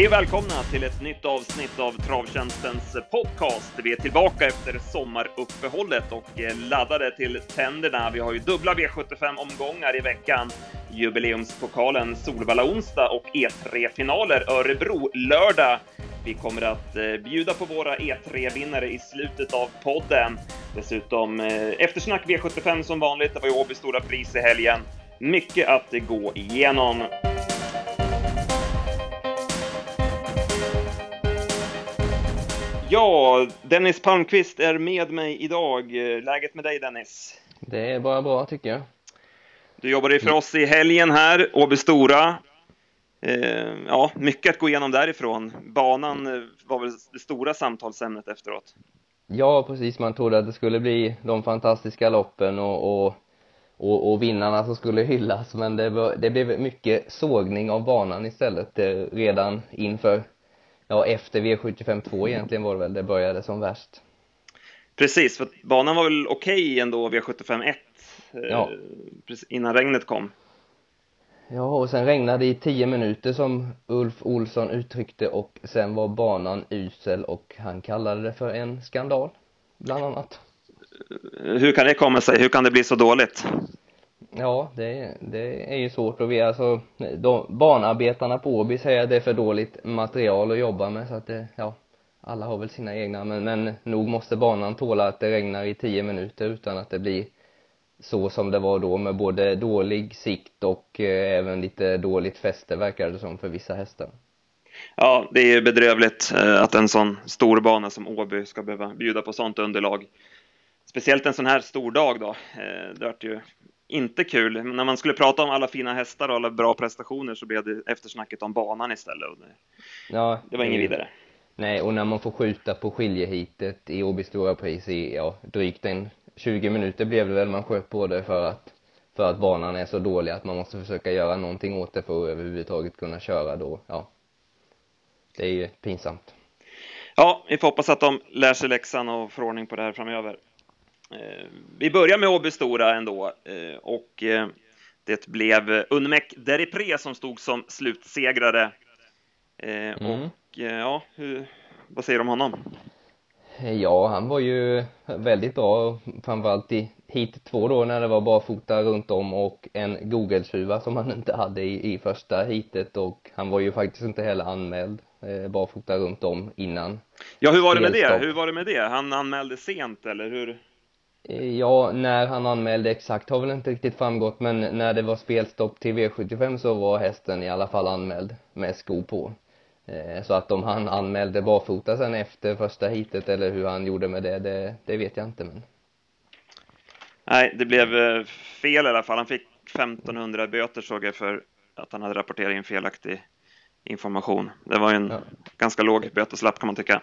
Hej och välkomna till ett nytt avsnitt av Travtjänstens podcast. Vi är tillbaka efter sommaruppehållet och laddade till tänderna. Vi har ju dubbla V75-omgångar i veckan. Jubileumspokalen Solvalla onsdag och E3-finaler Örebro lördag. Vi kommer att eh, bjuda på våra E3-vinnare i slutet av podden. Dessutom eh, eftersnack V75 som vanligt. Det var ju Åby Stora Pris i helgen. Mycket att gå igenom. Ja, Dennis Palmqvist är med mig idag. Läget med dig Dennis? Det är bara bra tycker jag. Du jobbade för oss i helgen här, Åby Stora. Eh, ja, mycket att gå igenom därifrån. Banan eh, var väl det stora samtalsämnet efteråt? Ja, precis. Man trodde att det skulle bli de fantastiska loppen och, och, och, och vinnarna som skulle hyllas, men det, var, det blev mycket sågning av banan istället eh, redan inför ja, efter V75 2 egentligen var det väl det började som värst. Precis, för banan var väl okej okay ändå V75 1 ja. innan regnet kom. Ja, och sen regnade i tio minuter som Ulf Olsson uttryckte och sen var banan usel och han kallade det för en skandal, bland annat. Hur kan det komma sig? Hur kan det bli så dåligt? Ja, det, det är ju svårt och vi, Alltså, de, banarbetarna på Åby säger att det är för dåligt material att jobba med så att det, ja, alla har väl sina egna, men, men nog måste banan tåla att det regnar i tio minuter utan att det blir så som det var då med både dålig sikt och eh, även lite dåligt fäste verkar det som för vissa hästar. Ja, det är ju bedrövligt eh, att en sån stor bana som Åby ska behöva bjuda på sånt underlag. Speciellt en sån här stor dag då. Eh, det vart ju inte kul. När man skulle prata om alla fina hästar och alla bra prestationer så blev det eftersnacket om banan istället. Ja, det var inget vidare. Nej, och när man får skjuta på skiljehitet i Åby Stora Pris i, ja, drygt en 20 minuter blev det väl man sköt på det för att för att banan är så dålig att man måste försöka göra någonting åt det för att överhuvudtaget kunna köra då, ja. Det är ju pinsamt. Ja, vi får hoppas att de lär sig läxan och får ordning på det här framöver. Eh, vi börjar med Åby Stora ändå eh, och eh, det blev Unmek Deripre som stod som slutsegrare. Mm. Och ja, hur, vad säger du om honom? Ja, han var ju väldigt bra, framförallt i hit två då när det var barfota runt om och en Google-tjuva som han inte hade i, i första hitet och han var ju faktiskt inte heller anmäld eh, barfota runt om innan. Ja, hur var det med det? Hur var det med det? Han anmälde sent eller hur? Eh, ja, när han anmälde exakt har väl inte riktigt framgått men när det var spelstopp till V75 så var hästen i alla fall anmäld med sko på. Eh, så att om han anmälde barfota sen efter första hitet eller hur han gjorde med det, det, det vet jag inte men. Nej, det blev eh, fel i alla fall. Han fick 1500 böter såg jag för att han hade rapporterat in felaktig information. Det var ju en ja. ganska låg böteslapp kan man tycka.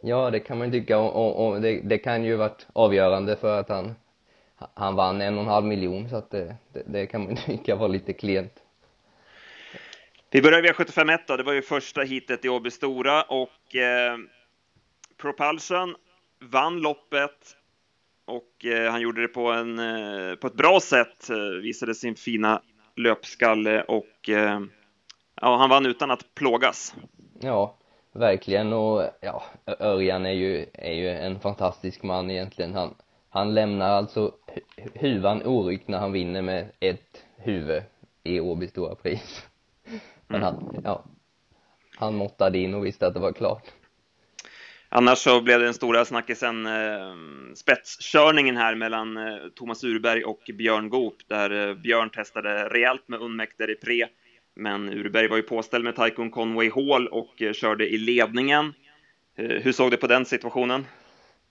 Ja, det kan man tycka och, och, och det, det, kan ju varit avgörande för att han han vann en och en halv miljon så att det, det, det kan man tycka var lite klent. Vi börjar med V751 då. Det var ju första hitet i Åby Stora och eh, Propulsion vann loppet och eh, han gjorde det på, en, eh, på ett bra sätt, eh, visade sin fina löpskalle och eh, ja, han vann utan att plågas. Ja, verkligen och ja, Örjan är ju, är ju en fantastisk man egentligen. Han, han lämnar alltså huvan oryckt när han vinner med ett huvud i Åby stora pris. Men han, mm. ja, han måttade in och visste att det var klart. Annars så blev det den stora snackisen eh, spetskörningen här mellan eh, Thomas Urberg och Björn Goop, där eh, Björn testade rejält med Unmäkter i pre, men Urberg var ju påställd med Tycoon Conway Hall och eh, körde i ledningen. Eh, hur såg du på den situationen?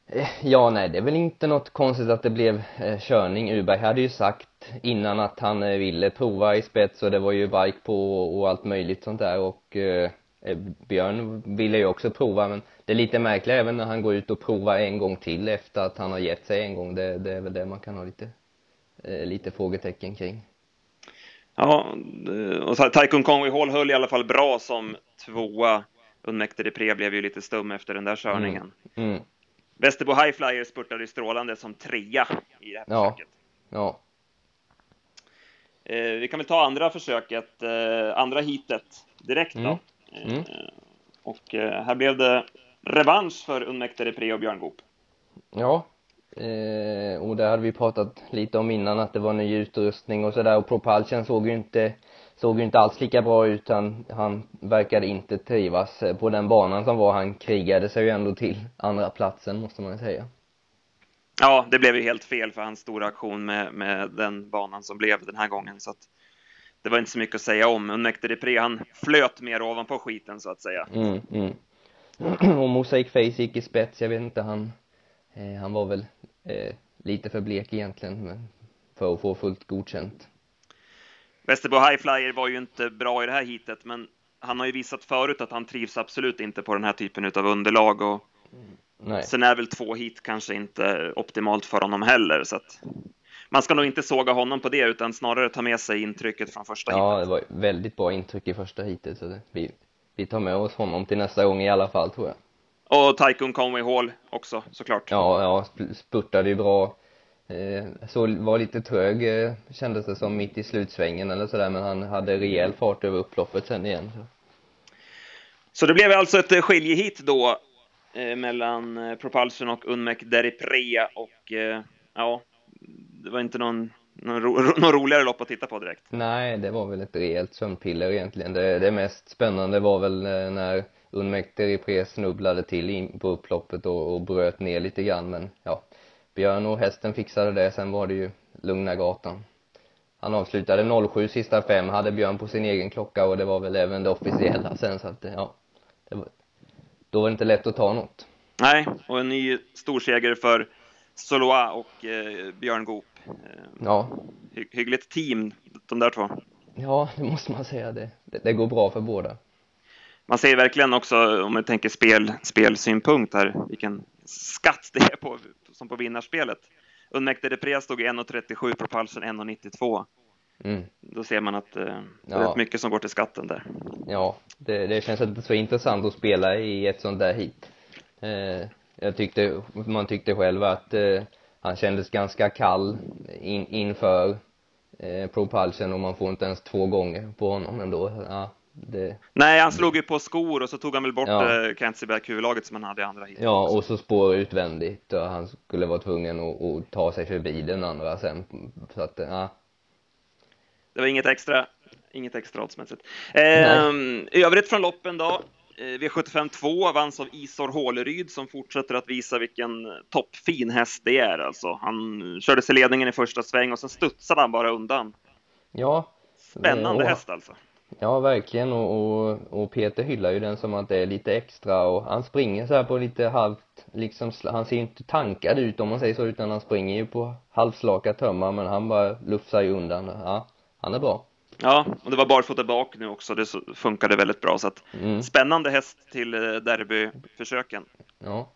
Eh, ja, nej, det är väl inte något konstigt att det blev eh, körning. Urberg hade ju sagt innan att han eh, ville prova i spets och det var ju bike på och allt möjligt sånt där och eh, Björn ville ju också prova men det är lite märkligt även när han går ut och provar en gång till efter att han har gett sig en gång. Det, det är väl det man kan ha lite, eh, lite frågetecken kring. Ja, och Taikon Conway Hall höll i alla fall bra som tvåa. Unmäkter Pre blev ju lite stum efter den där körningen. Mm. Mm. Västerbo High Flyer spurtade strålande som trea i det här ja. försöket. Ja. Eh, vi kan väl ta andra försöket, eh, andra hitet direkt då. Mm. Mm. Eh, Och eh, här blev det revansch för Unmekte Repre och Björn Goop. Ja, eh, och det hade vi pratat lite om innan att det var ny utrustning och sådär och Propulsion såg ju inte såg ju inte alls lika bra ut han, han verkade inte trivas på den banan som var han krigade sig ju ändå till andra platsen måste man säga Ja, det blev ju helt fel för hans stora aktion med, med den banan som blev den här gången så att det var inte så mycket att säga om. Unmekte Repre, han flöt mer ovanpå skiten så att säga. Mm, mm. och Mosaic Face gick i spets, jag vet inte, han, eh, han var väl eh, lite för blek egentligen men, för att få fullt godkänt. Västerbo Highflyer var ju inte bra i det här hitet, men han har ju visat förut att han trivs absolut inte på den här typen av underlag och Nej. sen är väl två hit kanske inte optimalt för honom heller, så att man ska nog inte såga honom på det, utan snarare ta med sig intrycket från första ja, hitet. Ja, det var väldigt bra intryck i första hitet, så det, vi, vi tar med oss honom till nästa gång i alla fall, tror jag. Och Taikun Conway Hall också, såklart. Ja, ja, spurtade ju bra. Eh, så var lite trög, eh, kändes det som, mitt i slutsvängen eller sådär, men han hade rejäl fart över upploppet sen igen. Så, det blev alltså ett skiljehit då eh, mellan eh, Propulsion och Unmec Deriprea och eh, ja, det var inte någon, någon, ro, någon roligare lopp att titta på direkt. Nej, det var väl ett rejält sömnpiller egentligen. Det, det mest spännande var väl eh, när Unmec Deriprea snubblade till in på upploppet och, och bröt ner lite grann, men ja, Björn och hästen fixade det, sen var det ju lugna gatan. Han avslutade 07 sista fem, hade Björn på sin egen klocka och det var väl även det officiella sen så att ja, det var, då var det inte lätt att ta något. Nej, och en ny storseger för Soloa och eh, Björn Goop. Eh, ja. Hy hyggligt team, de där två. Ja, det måste man säga. Det, det, det går bra för båda. Man ser verkligen också, om man tänker spel, spelsynpunkt här, vilken skatt det är på som på vinnarspelet. Unmäktige Repres stod 1,37, Propulsion 1,92. Mm. Då ser man att eh, det är ja. rätt mycket som går till skatten där. Ja, det, det känns inte så intressant att spela i ett sånt där hit. Eh, jag tyckte, man tyckte själv att eh, han kändes ganska kall in, inför eh, Propulsion och man får inte ens två gånger på honom ändå. Ja, det... Nej, han slog ju på skor och så tog han väl bort ja. Kentseberg huvudlaget som han hade i andra hit. Ja, och så spår utvändigt och han skulle vara tvungen att, att ta sig förbi den andra sen. Så att, ja. Det var inget extra, inget extra oddsmässigt. Eh, I övrigt från loppen då. Eh, V75 2 vanns av Isor Håleryd som fortsätter att visa vilken toppfin häst det är alltså. Han körde sig ledningen i första sväng och sen studsade han bara undan. Ja. Spännande och, häst alltså. Ja, verkligen och, och, och, Peter hyllar ju den som att det är lite extra och han springer så här på lite halvt, liksom, han ser ju inte tankad ut om man säger så utan han springer ju på halvslaka tömmar men han bara lufsar ju undan. Ja, han är bra. Ja, och det var barfota bak nu också, det funkade väldigt bra så att mm. spännande häst till eh, derbyförsöken. Ja.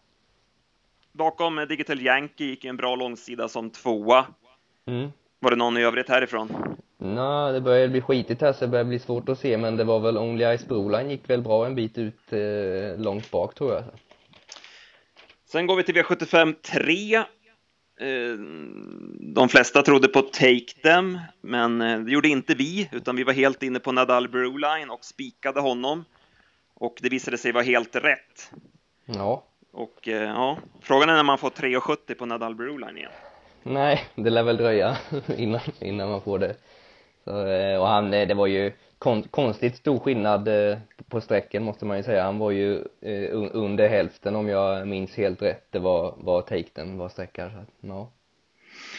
Bakom eh, Digital Yankee gick en bra långsida som tvåa. Mm. Var det någon i övrigt härifrån? Nej, det börjar bli skitigt här så det börjar bli svårt att se men det var väl Only Ice Broline gick väl bra en bit ut eh, långt bak tror jag. Sen går vi till V75 3. Eh, de flesta trodde på Take Them, men eh, det gjorde inte vi, utan vi var helt inne på Nadal Broline och spikade honom. Och det visade sig vara helt rätt. Ja. Och eh, ja, frågan är när man får 3,70 på Nadal Broline igen. Nej, det lär väl dröja innan, innan man får det. Så, eh, och han, eh, det var ju kon, konstigt stor skillnad eh, på sträcken måste man ju säga. Han var ju under hälften om jag minns helt rätt. Det var, var taken var sträckan. Ja.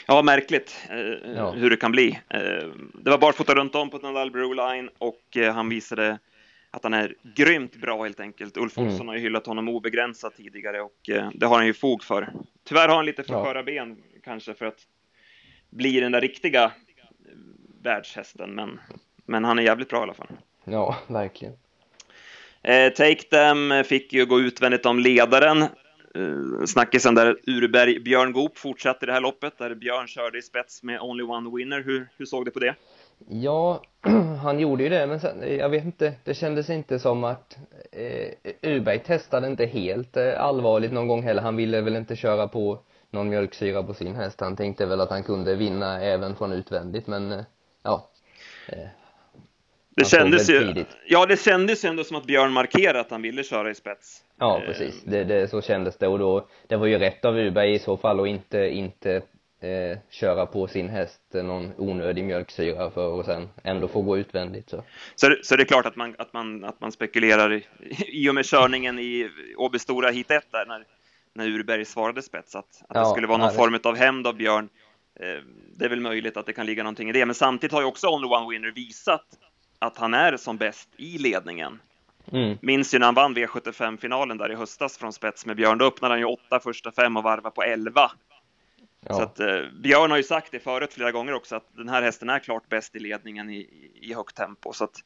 Ja, märkligt eh, ja. hur det kan bli. Eh, det var barfota runt om på Nadal Broline och eh, han visade att han är grymt bra helt enkelt. Ulf mm. Olsson mm. har ju hyllat honom obegränsat tidigare och det har han ju fog för. Tyvärr har han lite för sköra ben kanske för att bli den där riktiga världshästen, men, men han är jävligt bra i alla fall. Ja, verkligen. Eh, Take Them fick ju gå utvändigt om ledaren. Eh, snackisen där Urberg Björn Goop fortsatte det här loppet där Björn körde i spets med Only One Winner. Hur, hur såg du på det? Ja, han gjorde ju det, men sen, jag vet inte, det kändes inte som att eh, Urberg testade inte helt eh, allvarligt någon gång heller. Han ville väl inte köra på någon mjölksyra på sin häst. Han tänkte väl att han kunde vinna även från utvändigt, men eh, ja. Eh, Det kändes ju, ja, det kändes ju ändå som att Björn markerade att han ville köra i spets. Ja, eh, precis. Det, det, så kändes det och då, det var ju rätt av Uberg i så fall att inte, inte eh, köra på sin häst någon onödig mjölksyra för att sen ändå få gå utvändigt så. Så, så det är klart att man, att man, att man spekulerar i, i och med körningen i Åby Stora hit 1 där när, när Urberg svarade spets att, att ja, det skulle vara någon ja, form av hämnd av Björn. Eh, det är väl möjligt att det kan ligga någonting i det, men samtidigt har ju också Only One Winner visat att han är som bäst i ledningen. Mm. Minns ju när han vann V75-finalen där i höstas från spets med Björn. Då öppnade han ju åtta första fem och varva på elva. Ja. Så att, eh, Björn har ju sagt det förut flera gånger också att den här hästen är klart bäst i ledningen i, i högt tempo. Så att,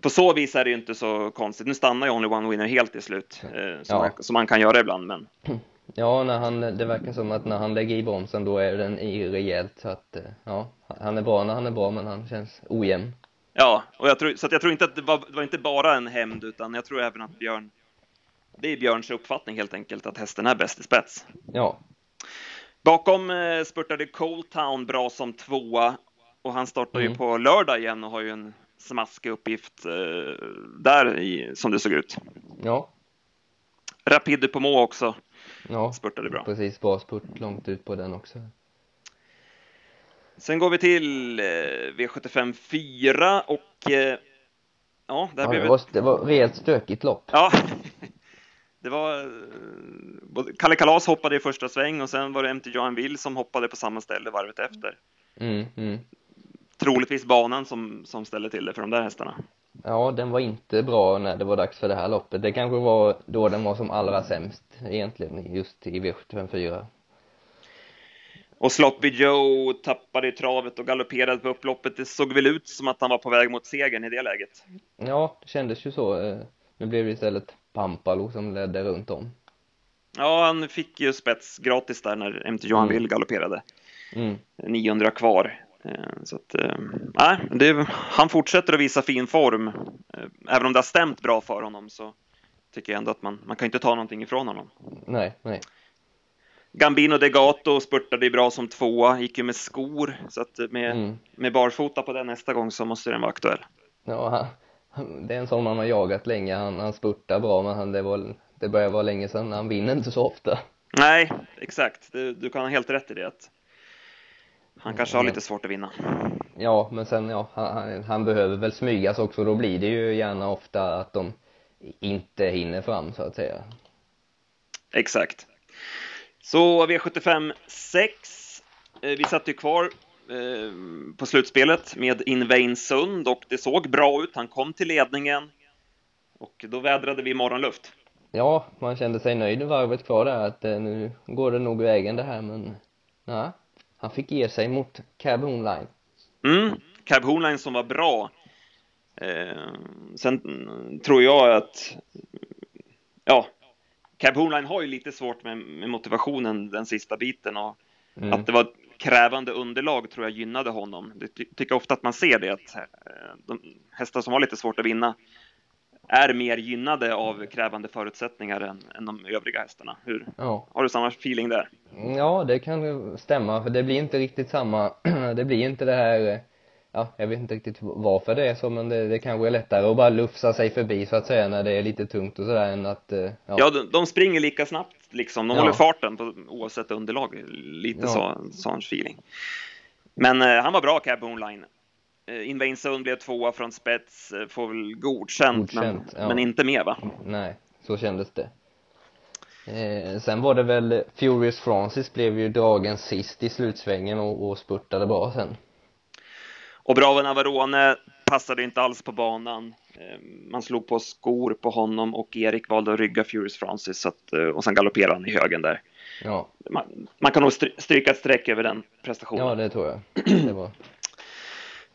på så vis är det ju inte så konstigt. Nu stannar ju Only One Winner helt till slut, eh, som, ja. man, som man kan göra ibland. Men... Ja, när han, det verkar som att när han lägger i bromsen då är den i rejält. Så att, eh, ja, han är bra när han är bra, men han känns ojämn. Ja, och jag tror, så jag tror inte att det var, det var inte bara en hämnd, utan jag tror även att Björn, det är Björns uppfattning helt enkelt, att hästen är bäst i spets. Ja. Bakom eh, spurtade Cold Town bra som tvåa och han startar mm. ju på lördag igen och har ju en smaskig uppgift eh, där i, som det såg ut. Ja. Rapide på må också. Ja, spurtade bra. Precis, bra spurt långt ut på den också. Sen går vi till eh, V75 4 och eh, ja, där ja, blev det, var, det var rejält stökigt lopp. Ja, det var eh, Kalle Kalas hoppade i första sväng och sen var det MT Johan Will som hoppade på samma ställe varvet efter. Mm, mm. Troligtvis banan som, som ställde till det för de där hästarna. Ja, den var inte bra när det var dags för det här loppet. Det kanske var då den var som allra sämst egentligen, just i V75 4. Och Sloppy Joe tappade i travet och galopperade på upploppet. Det såg väl ut som att han var på väg mot segern i det läget. Ja, det kändes ju så. Eh, nu blev det istället Pampalo som ledde runt om. Ja, han fick ju spets gratis där när MT Johan mm. Will galopperade. Mm. 900 kvar. Eh, så att, eh, nej, det, han fortsätter att visa fin form. Även om det har stämt bra för honom så tycker jag ändå att man, man kan inte ta någonting ifrån honom. Nej, nej. Gambino Degato spurtade bra som tvåa, gick ju med skor, så att med, mm. med barfota på den nästa gång så måste den vara aktuell. Ja, han, det är en sån man har jagat länge, han, han spurtar bra, men han, det, var, det börjar vara länge sedan, han vinner inte så ofta. Nej, exakt, du, du kan ha helt rätt i det. Att han kanske har lite svårt att vinna. Ja, men sen ja, han, han behöver väl smygas också, då blir det ju gärna ofta att de inte hinner fram så att säga. Exakt. Så V75 6. Eh, vi satt ju kvar eh, på slutspelet med Invain Sund och det såg bra ut. Han kom till ledningen och då vädrade vi morgonluft. Ja, man kände sig nöjd varvet kvar där att eh, nu går det nog vägen det här men ja, han fick ge sig mot Cab Hoonline. Mm, Cab Hoonline som var bra. Eh, sen tror jag att ja, Cab Hornline har ju lite svårt med, med, motivationen den sista biten och mm. att det var krävande underlag tror jag gynnade honom. Jag ty tycker ofta att man ser det att eh, de hästar som har lite svårt att vinna är mer gynnade av krävande förutsättningar än, än de övriga hästarna. Hur, ja. Har du samma feeling där? Ja, det kan stämma, för det blir inte riktigt samma, det blir inte det här ja, jag vet inte riktigt varför det är så, men det, det kanske är lättare att bara lufsa sig förbi så att säga när det är lite tungt och sådär än att, eh, ja. ja de, de, springer lika snabbt liksom, de ja. håller farten på, oavsett underlag, lite ja. så, sån feeling. Men eh, han var bra, Cab Online. Eh, Invain Zone blev tvåa från spets, eh, får väl godkänt, godkänt men, ja. men inte mer va? Nej, så kändes det. Eh, sen var det väl Furious Francis blev ju dragen sist i slutsvängen och, och spurtade bra sen. Och Bravo Navarone passade inte alls på banan. Ehm, man slog på skor på honom och Erik valde att rygga Furious Francis att, eh, och sen galopperade han i högen där. Ja. Man, man kan nog stryka ett streck över den prestationen. Ja, det tror jag. Det var...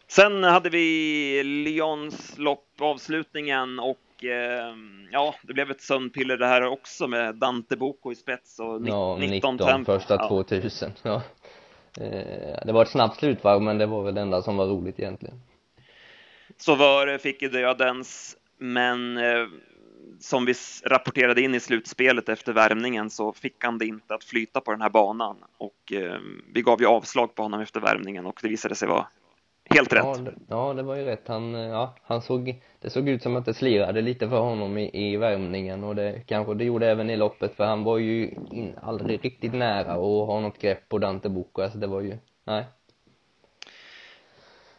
Sen hade vi Lyons lopp, avslutningen och eh, ja, det blev ett sömnpiller det här också med Dante Boko i spets och 19, ja, 19 tempo. första ja. 2000. Ja. Eh, det var ett snabbt slutvarv, men det var väl det enda som var roligt egentligen. Så var fick ju dödens, men eh, som vi rapporterade in i slutspelet efter värmningen så fick han det inte att flyta på den här banan och eh, vi gav ju avslag på honom efter värmningen och det visade sig vara Helt rätt. Ja ja, det var ju rätt. Han, eh, ja, han såg, det såg ut som att det slirade lite för honom i, i värmningen och det kanske det gjorde även i loppet för han var ju in, aldrig riktigt nära att ha något grepp på Dante Bocco, alltså det var ju, nej.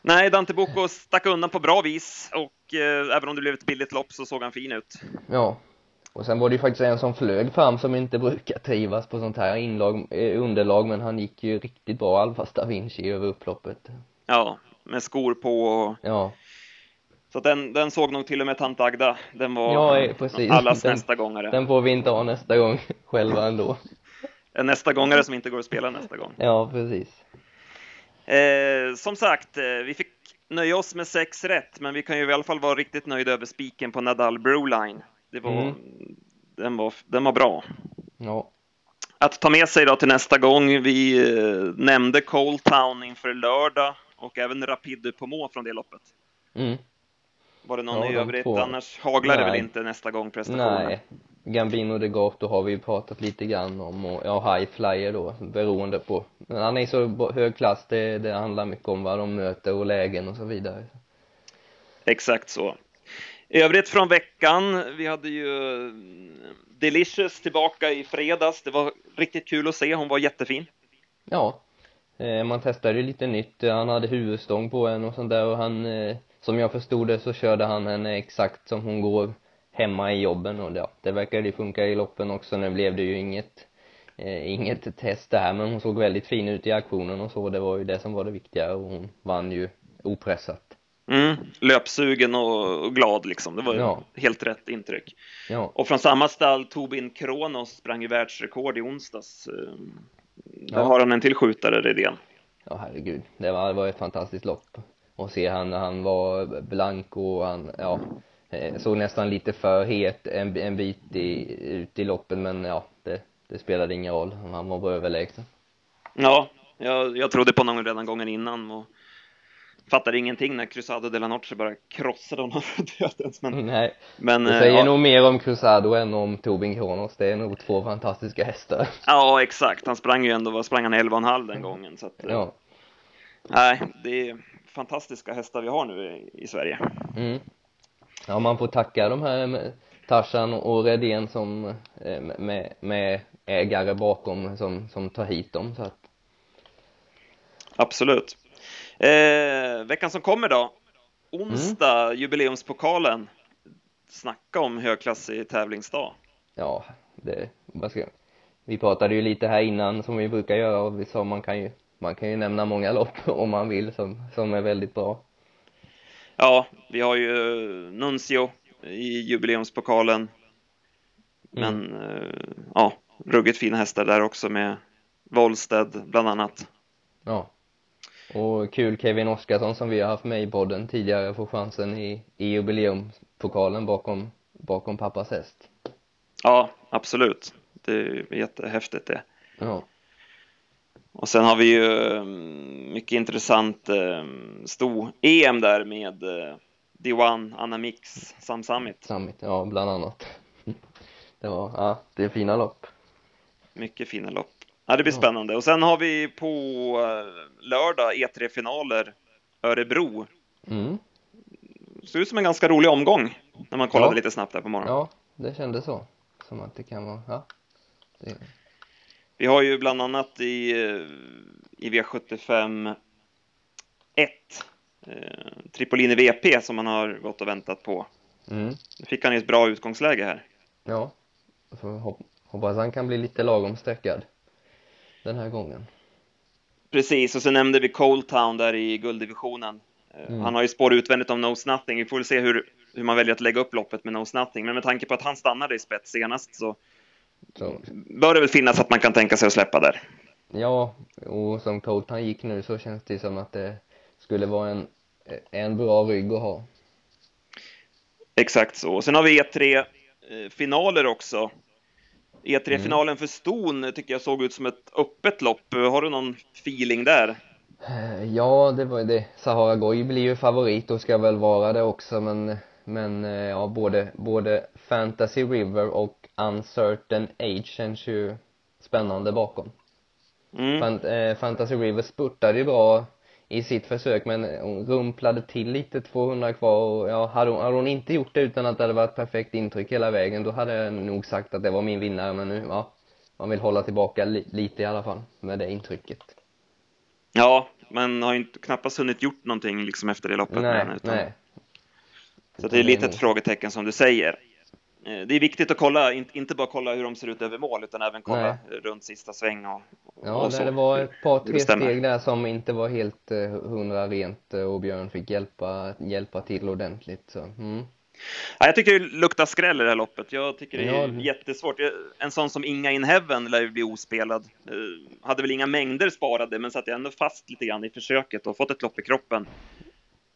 Nej, Dante Bocco stack undan på bra vis och eh, även om det blev ett billigt lopp så såg han fin ut. Ja. Och sen var det ju faktiskt en som flög fram som inte brukar trivas på sånt här inlag, eh, underlag men han gick ju riktigt bra, Alfa Da Vinci över upploppet. Ja, med skor på och Ja. Så den, den såg nog till och med tant Agda. Den var Ja, eh, precis. allas Den- nästa gångare. Den får vi inte ha nästa gång själva ändå. En nästa gångare som inte går att spela nästa gång. Ja, precis. Eh, som sagt, eh, vi fick nöja oss med sex rätt, men vi kan ju i alla fall vara riktigt nöjda över spiken på Nadal Broline. Det var, Mm. den, var, den var bra. Ja. Att ta med sig då till nästa gång, vi eh, nämnde Cold Town inför lördag och även Rapid de Pomå från det loppet. Mm. Var det någon Ja, i övrigt? två. Annars haglar det väl Nej. inte nästa gång prestationer? Nej. Gambino de Gato har vi ju pratat lite grann om och ja, High Flyer då, beroende på. Men han är i så hög klass, det, det handlar mycket om vad de möter och lägen och så vidare. Exakt så. I övrigt från veckan, vi hade ju mm, Delicious tillbaka i fredags. Det var riktigt kul att se, hon var jättefin. Ja. Eh, man testade ju lite nytt, han hade huvudstång på en och sånt där och han, eh, som jag förstod det så körde han henne exakt som hon går hemma i jobben och ja, det verkade ju funka i loppen också. Nu blev det ju inget, eh, inget test där men hon såg väldigt fin ut i aktionen och så, det var ju det som var det viktiga och hon vann ju opressat. Mm, löpsugen och, och glad liksom. Det var ju Ja. helt rätt intryck. Ja, Och från samma stall, Tobin Kronos sprang ju världsrekord i onsdags. Där Ja. har han en till skjutare, Redén. ja herregud, det var, det var ett fantastiskt lopp. Och se han han var blank och han, ja, eh, såg nästan lite för het en, en bit i, ut i loppen men ja, det, det spelade ingen roll, han var bara överlägsen. Ja, jag, jag trodde på honom redan gången innan och fattade ingenting när Cruzado de la Noche bara krossade honom för dödens. Men, Nej, men det eh, säger ja, nog mer om Cruzado än om Tobin Kronos, det är nog två fantastiska hästar. ja, exakt. Han sprang ju ändå, sprang han 11,5 den gången? Så att, eh, Ja, Nej, det är fantastiska hästar vi har nu i, Sverige. mm. Ja, man får tacka de här med Tarzan och Redén som, eh, med, med ägare bakom som, som tar hit dem så att Absolut. Eh, veckan som kommer då. Onsdag, jubileumspokalen. Snacka om högklassig tävlingsdag. ja, det, vad ska, vi pratade ju lite här innan som vi brukar göra och vi sa man kan ju, man kan ju nämna många lopp om man vill som, som är väldigt bra. Ja, vi har ju Nuncio i jubileumspokalen. Men eh, ja, ruggigt fina hästar där också med Wollsted bland annat. Ja. Och kul Kevin Oskarsson som vi har haft med i podden tidigare får chansen i, i jubileumspokalen bakom, bakom pappas häst. Ja, absolut. Det är jättehäftigt det. Ja. Och sen har vi ju mm, mycket intressant eh, sto-EM där med eh, D1, Anna Mix, Sam Summit. Summit, ja bland annat. Det var, ja, det är fina lopp. Mycket fina lopp. Ja, det blir Ja. spännande. Och sen har vi på eh, lördag E3-finaler Örebro. Mm. Ser ut som en ganska rolig omgång när man kollade Ja. lite snabbt där på morgonen. Ja, det kändes så. Som att det kan vara, ja. Det, Vi har ju bland annat i, eh, i V75 1 eh, Tripolini VP som man har gått och väntat på. mm. Nu fick han ju ett bra utgångsläge här. Ja. Hoppas han kan bli lite lagom sträckad. Den här gången. Precis, och så nämnde vi Cold Town där i gulddivisionen. Eh, Mm. Han har ju spår utvändigt om Knows Nothing. Vi får väl se hur, hur man väljer att lägga upp loppet med Knows Nothing. Men med tanke på att han stannade i spets senast så Så, bör det väl finnas att man kan tänka sig att släppa där. ja, och som Colton gick nu så känns det som att det skulle vara en, en bra rygg att ha. Exakt så. Och sen har vi E3-finaler också. E3-finalen för Ston tycker jag såg ut som ett öppet lopp. Har du någon feeling där? Ja, det var det. Sahara Goy blir ju favorit och ska väl vara det också men men eh, ja, både, både Fantasy River och Uncertain Age känns ju spännande bakom. Mm. Fan, eh, Fantasy River spurtade ju bra i sitt försök men hon rumplade till lite 200 kvar och ja, hade hon, hade hon inte gjort det utan att det hade varit perfekt intryck hela vägen då hade jag nog sagt att det var min vinnare men nu, ja, man vill hålla tillbaka li lite i alla fall med det intrycket. Ja, men har ju inte, knappast hunnit gjort någonting liksom efter det loppet. Nej, än, utan... nej. Så det är lite ett frågetecken som du säger. Eh, det är viktigt att kolla, inte bara kolla hur de ser ut över mål, utan även kolla Nej. runt sista sväng och, Ja, och det, det var ett par, tre steg där som inte var helt eh, hundra rent eh, och Björn fick hjälpa, hjälpa till ordentligt så, mm. Ja, jag tycker det luktar skräll i det här loppet. Jag tycker det är Ja, jättesvårt. En sån som Inga in Heaven lär ju bli ospelad. Hade väl inga mängder sparade, men satt ändå fast lite grann i försöket och fått ett lopp i kroppen.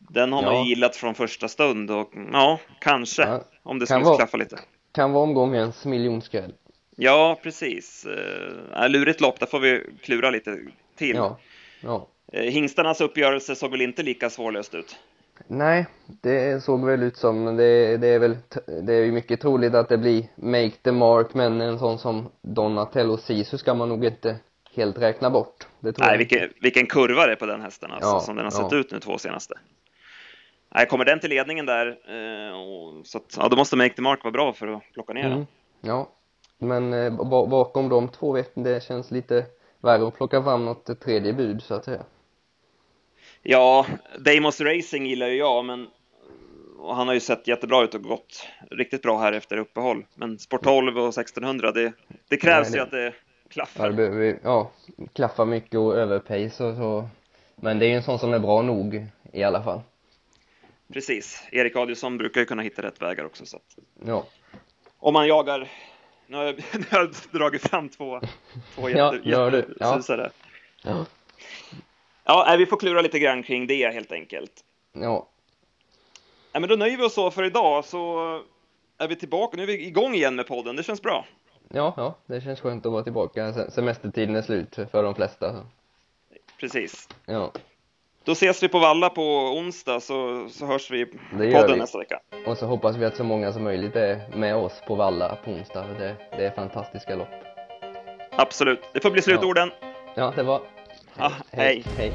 Den har man Ja. ju gillat från första stund och ja, kanske, Ja, om det skulle klaffa lite. Kan vara omgångens miljonskräll. Ja, precis. Eh, lurigt lopp, där får vi klura lite till. Ja, ja. Eh, Hingstarnas uppgörelse såg väl inte lika svårlöst ut? Nej, det såg väl ut som, det, det är väl, det är ju mycket troligt att det blir make the mark, men en sån som Donatello Sisu ska man nog inte helt räkna bort. Nej, vilken, vilken kurva det är på den hästen alltså, Ja, som den har ja. sett ut nu två senaste. Nej, kommer den till ledningen där, eh, och, så att, ja, då måste Make the Mark vara bra för att plocka ner den. Mm, ja. Men eh, ba- bakom de två vet det känns lite värre att plocka fram något tredje bud så att säga. Ja, Damos Racing gillar ju jag, men och han har ju sett jättebra ut och gått riktigt bra här efter uppehåll. Men Sport 12 och 1600, det, det krävs Nej, det- ju att det Ja, klaffar. det behöver, ja, klaffa mycket och överpace och så. Men det är ju en sån som är bra nog i alla fall. Precis. Erik Adielsson brukar ju kunna hitta rätt vägar också. Så att, Ja. om man jagar, nu har jag, nu har jag dragit fram två, två jätte, Ja, du. Ja. jättesusare. Ja. Ja, nej, vi får klura lite grann kring det helt enkelt. Ja. Ja, men då nöjer vi oss så för idag, så är vi tillbaka. Nu är vi igång igen med podden, det känns bra. Ja, ja, det känns skönt att vara tillbaka. Se- Semestertiden är slut för de flesta. Precis. Ja, Då ses vi på Valla på onsdag, så, så hörs vi gör podden vi. nästa vecka. och så hoppas vi att så många som möjligt är med oss på Valla på onsdag. Det, det är fantastiska lopp. Absolut. Det får bli slutorden. Ja, det var. Ja, hej. Hej.